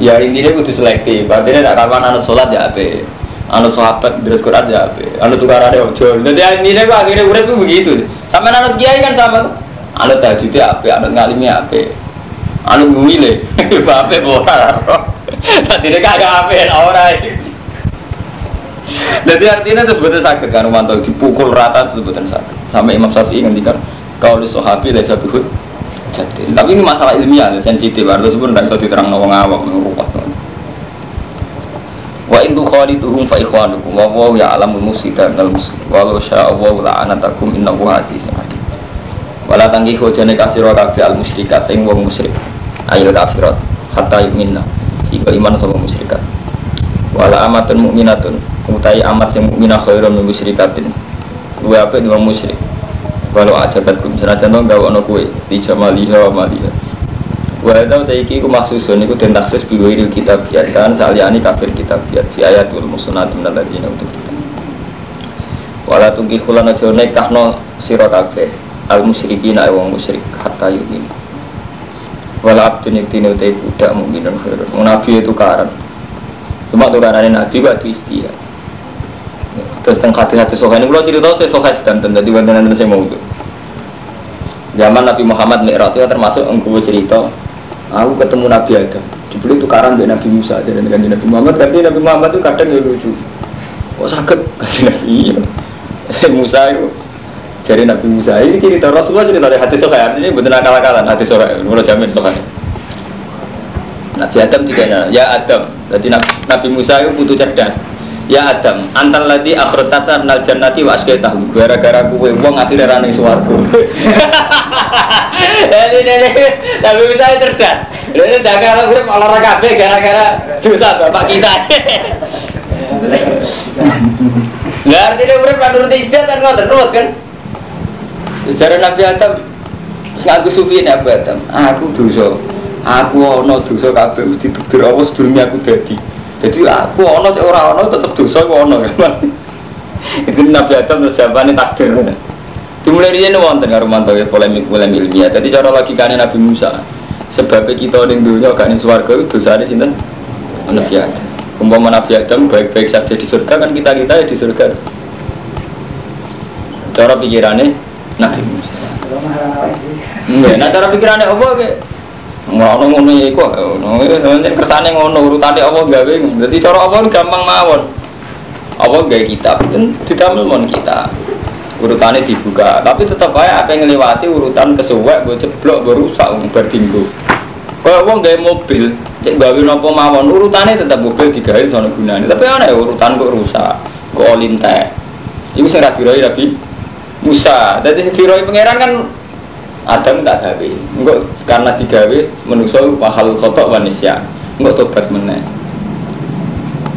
Ya intinya kudu selektif. Artinya nak kawan anut sholat ya ape, anut sahabat terus Quran ya ape, anut tukaran ya ojo. Jadi intinya gua akhirnya urip ku begitu. Sama anut kiai kan sama. Anut tahajud ya ape, anut ngalim ya ape, anut ngwile. Ape ora. Tadi dia kagak ape ora. Jadi artinya itu betul sakit kan Romanto dipukul rata itu betul sakit. Sampai Imam Syafi'i ngendikan kau di sahabi lesa bihud jadi. Tapi ini masalah ilmiah, sensitif. Artinya sebenarnya tidak bisa diterang nawang awam merupakan. Wa in tukhalituhum fa ikhwanukum wa wa ya'lamul mufsida minal muslim walau syaa Allah la'anatakum innahu azizun hakim. Wala tangkihu jane kasira kabeh al musyrikat ing wong musyrik. Ayo kafirat hatta yu'minna. Jika iman sama musyrikat. Wala amatun mukminatun utai amat sing mukminah khairun min musyrikatin. Luwe apik wong musyrik. Walau ajabat kum senajan to gawe ana kowe di jamaliha wa maliha. Wa tau ta iki ku maksusun iku den taksis biwiril kitab biar kan saliyani kafir kitab biar fi ayatul musnad min alladzina utul kitab. Wala tungki khulana aja nekahno sira kabeh al musyrikin ae wong musyrik hatta yumin. Wala abdun yaktine utai budak mukminun khairun. Nabi itu karan. Cuma tukarannya Nabi waktu istihad. Terus tentang hati-hati sohain ini. Kalau cerita saya sohain dan tadi bantuan saya mau itu. Zaman Nabi Muhammad Mi'raj itu termasuk engkau cerita Aku ketemu Nabi Adam. Dibeli tukaran dengan Nabi Musa aja dengan Nabi Muhammad. Tapi Nabi Muhammad itu kadang ya lucu. Kok sakit? Kasih Nabi. Iya. Musa itu Jadi Nabi Musa. Ini cerita Rasulullah cerita dari hati sohain Artinya betul akal-akalan hati sohain Mulai jamin sohain Nabi Adam juga ya Adam. Jadi Nabi Musa itu butuh cerdas Ya Adam, antal lagi akhirat tasar nal jannati wa tahu gara-gara kue wong akhirnya rane swarga. Jadi jadi Nabi Musa cerdas. Ini dagang kalau grup olahraga kabeh gara-gara dosa bapak kita. Lah artinya urip nuruti istiadat kan ngoten ruwet kan. Sejarah Nabi Adam Aku sufi Nabi Adam, aku dosa. Aku ono dosa kabeh mesti ditukdir Allah sedurunge aku dadi. Jadi aku ono cek ora ono tetep dosa aku ono kan. Itu Nabi Adam terus jawabannya takdir. Dimulai ini wonten karo mantu polemik polemik ilmiah. Jadi cara logikanya Nabi Musa. Sebabnya kita di dunia gak ning swarga itu dosane sinten? Nabi Adam. Umpama Nabi Adam baik-baik saja di surga kan kita kita ya di surga. Cara pikirannya Nabi Musa. Nggak, nah cara pikirannya apa ke? Ngono ngono iku, ngono yen kersane ngono urutane apa gawe. Dadi cara apa gampang mawon. Apa gawe kitab kan didamel mon kita. Urutannya dibuka, tapi tetap aja apa yang ngelewati urutan kesuwek, gue ceblok, gue rusak, gue berdinggo. Kalau uang gaya mobil, cek gawe nopo mawon, urutannya tetap mobil digawe sono gunanya. Tapi aneh urutan kok rusak, kok olintek. Iku sing ra diroi Nabi Musa. Dadi sing diroi pangeran kan Adam tak gawe. Engko karena digawe manusa mahal khotok manusia. Engko tobat meneh.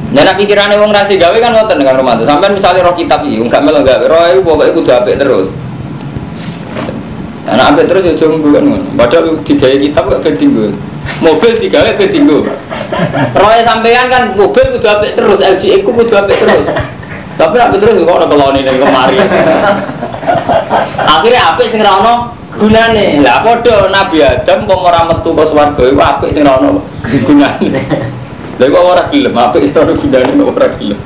Nah, nak pikirane wong ra gawe kan ngoten Kang Romanto. Sampai misalnya roh kitab iki enggak melo gawe, roh iku pokoke kudu apik terus. Nah, apik terus ya jomblo kan ngono. Padahal digawe kitab kok bedinggo. Mobil digawe bedinggo. Roh sampean kan mobil kudu apik terus, LG iku kudu apik terus. Tapi apik terus kok ora kelone ning kemari. Akhirnya apik sing ra gunane. Lah padha Nabi Adam kok ora metu ke swarga iku apik sing ora ono gunane. Lha kok ora gelem apik sing ora gunane kok ora gelem.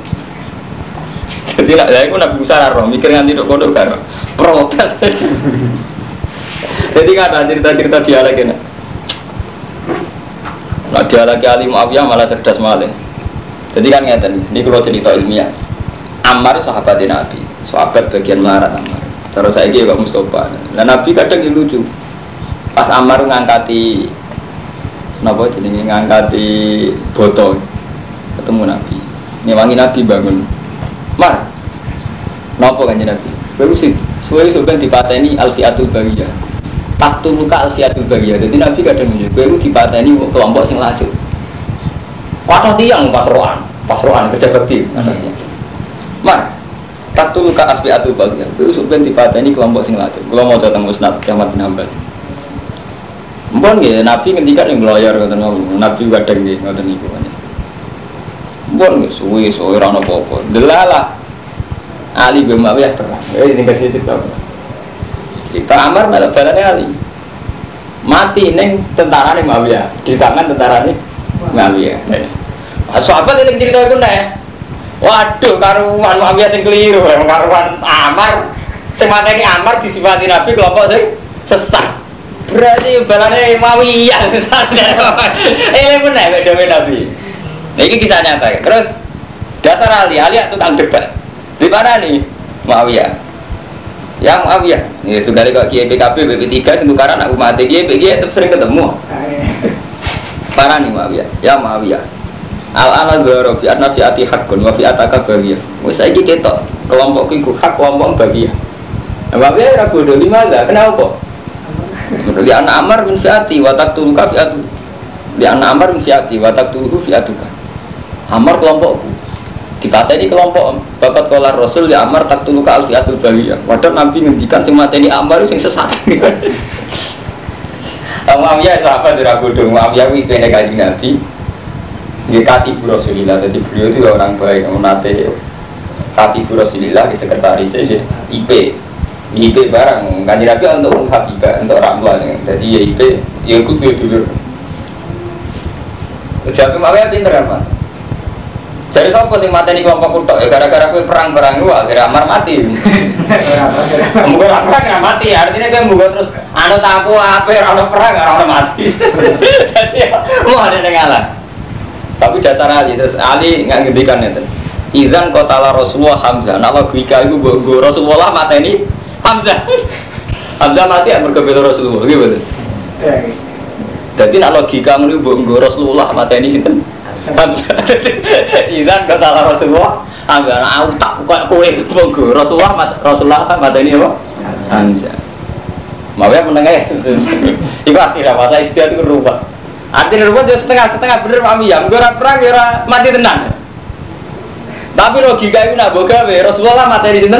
Jadi lah iku Nabi Musa ora roh mikir nganti tok kono karo protes. Jadi kan ada cerita-cerita dialek ini. Nah dialek Ali Muawiyah malah cerdas malah. Jadi kan ngeten, ini kalau cerita ilmiah. Ammar sahabat Nabi, sahabat bagian Ammar. Terus saya kira Pak Mustafa. Nah Nabi kadang yang lucu. Pas Ammar ngangkati Napa jenenge ngangkati botol ketemu Nabi. Ngewangi Nabi bangun. Mar. Napa kanjeng Nabi? Baru sih suwe sampeyan dipateni alfiatul bariyah. Tak luka alfiatul bariyah. Jadi Nabi kadang ngene, kowe dipateni kelompok sing laju. Wadah tiang pas roan, pas roan kerja bakti anaknya. Mar, tak luka alfiatul bariyah. Kowe sampeyan dipateni kelompok sing laju. Kalau mau datang musnad kiamat bin Hambal. Mbon nggih, Nabi ngendikan yang lawyer ngoten niku. Nabi kadang nggih ngoten niku. Mbon nggih suwe suwe ora ono apa-apa. Delalah Ali bin Muawiyah perang. Eh ini kasih cerita. Cerita Amar malah balane Ali. Mati neng tentara nih Muawiyah di tangan tentara nih Muawiyah. Nah, sahabat ini cerita itu nih. Waduh, karuan Muawiyah sing keliru, karuan Amar sing mateni Amar disifati Nabi kelompok sing sesat. Berarti balane Muawiyah sadar. Eh pun nek dewe Nabi. Nah, ini kisah nyata ya. Terus dasar Ali, Ali tukang debat. Di mana nih? Muawiyah. Ya Muawiyah. Itu dari kok Kiai PKB, BP3 sing tukaran aku mati Kiai Kiai tetap sering ketemu. Parah nih Muawiyah. Ya Muawiyah. Al ana dzara fi anna fi ati haqqun wa fi ataka bagiyah. Wis saiki ketok kelompok iku hak kelompok bagiyah. Nah, Muawiyah ora bodoh lima enggak? Kenapa? Di anak Amar min fiati wa taqtuluka. Di anak Amar min fiati wa taqtuluhu fiatuka. Amar kelompokku dipateni kelompok bakat kolar rasul ya amar tak tulu al fiatul baliyah padahal nabi ngendikan sing mateni amar sing sesat Muawiyah sahabat dari Abu Dong Muawiyah itu kene kaji nabi dia katibu rasulillah jadi beliau itu orang baik. Nate katibu rasulillah di sekretaris aja IP IP barang. Kaji nabi untuk Habibah untuk Ramlan jadi ya IP ya ikut dulu. Jadi Muawiyah pinter apa jadi siapa sing mateni kelompok kutok ya gara-gara kowe perang-perang lu akhirnya Amar mati. Mungkin perang kira mati. Artinya kowe mungkin terus anu tapu apa ora perang ora mati. Jadi mau ada yang ngalah. Tapi dasar Ali terus Ali nggak ngendikan itu. Izan kotala Rasulullah Hamzah. Nah logika itu gue Rasulullah mateni Hamzah. Hamzah mati ya merkebelo Rasulullah gitu. Jadi nak logika menurut gue Rasulullah mateni sinten? Izan kata Rasulullah Anggar aku tak kok kowe monggo Rasulullah Rasulullah kan mata ini apa? Hamzah. Mau ya menengah Iku akhirnya masa istiadat itu Artinya rubah jadi setengah-setengah bener mami ya. Gue perang ya mati tenang. Tapi logika itu nak boga we Rasulullah mati di sini.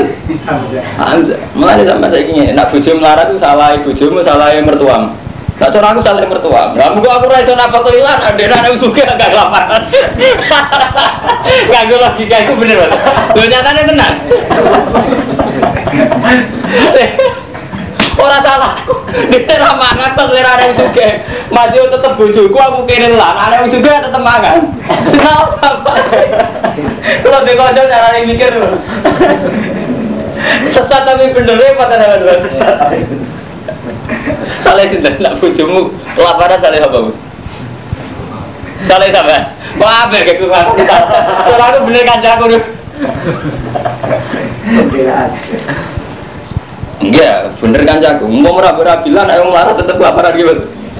Hamzah. Mulai sampai saya ingin nak bujuk melarat itu salah bujumu salah mertuamu. Tak cara aku saling mertua. Nggak mungkin aku rasa apa kelilan. Ada anak suka agak kelaparan. Gak gue logika itu bener banget. Lo nyatanya tenang. Orang salah. Dia ramangan pas lera anak suka. Masih tetep bujuku aku kini lah. Anak suka tetep mangan. Kenapa? Kalau di kocok cara yang mikir. Sesat tapi bener ya pada nama Saleh sinten nak bojomu kelaparan saleh apa, Bu? Saleh sampean. Wah, apa kayak kan? Kalau aku bener kancaku dulu. Enggak, bener kancaku. Mau merapi-rapilan ayo marah tetep kelaparan gitu.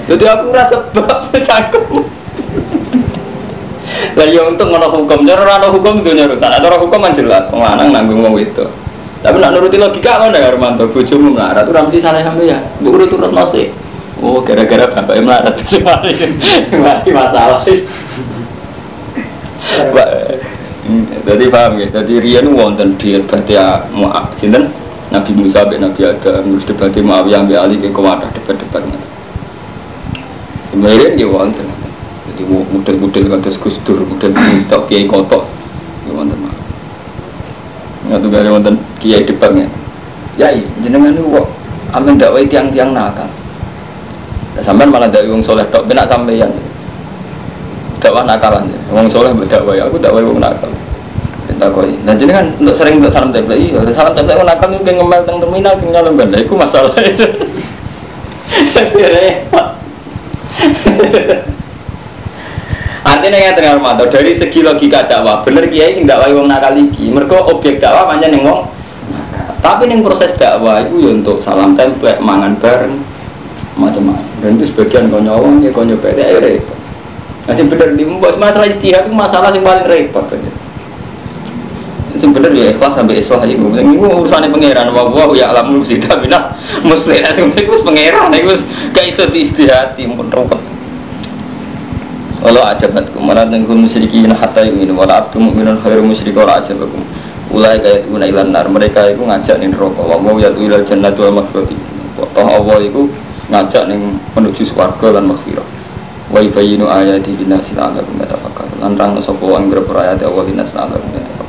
Jadi aku rasa sebab cangkem. Lah ya untuk ngono hukum, cara ora hukum itu nyuruh. Ada orang hukum kan jelas, wong lanang nanggung wong itu. Tapi nak nuruti logika kan ya Armanto, bojomu melarat, tuh ramsi sana sampai ya, bu urut urut masih. Oh, gara-gara bapak melarat itu mati, masalah. Jadi paham ya, jadi Rian wonten dia berarti ya mau sinten Nabi Musa be Nabi Adam terus debatnya Muawiyah be Ali ke kewadah debat-debatnya. Kemudian dia wonten, jadi model-model kata Gus Dur, model stok kiai kotok, dia wonten mah. Nggak tuh gak wonten kiai debatnya. Ya, jenengan itu kok amin dakwah tiang-tiang nakal. Nah, sampai malah dari wong soleh tok benak sampeyan. Dakwah nakalan. Wong soleh berdakwah aku dakwah wong nakal. Kita koi. Nah jadi kan untuk sering untuk salam template iya. Salam template wong nakal mungkin ngemel teng terminal king nyalon benda. Iku masalah itu. Artinya yang tengah mata dari segi logika dakwah, bener kiai sing dakwah wong nakal iki. Mergo objek dakwah pancen ning wong tapi ning proses dakwah itu ya untuk salam template, mangan bareng, macam-macam. Dan itu sebagian kau nyawang ya kau nyoba ya repot. Masih bener di masalah istihad itu masalah yang paling repot aja. Sebenarnya ya ikhlas sampai islah itu. Ini urusannya pangeran. Wah wah ya alam sih tapi nah muslim. Sebenarnya itu pangeran. Itu gak iso di istihati pun repot. Kalau ajabat kemarin dengan musyrikin hatta ini wala abdu mu'minun khairu musyrik wala ajabakum ulai kaya itu ilan nar mereka itu ngajak nih rokok wa mau yatu ilal jannatu wal maghfirati toh Allah itu ngajak nih menuju swarga dan maghfirah wa yubayyinu ayati linasi la'allakum yatafakkarun lan rang sapa wong ayat Allah linasi la'allakum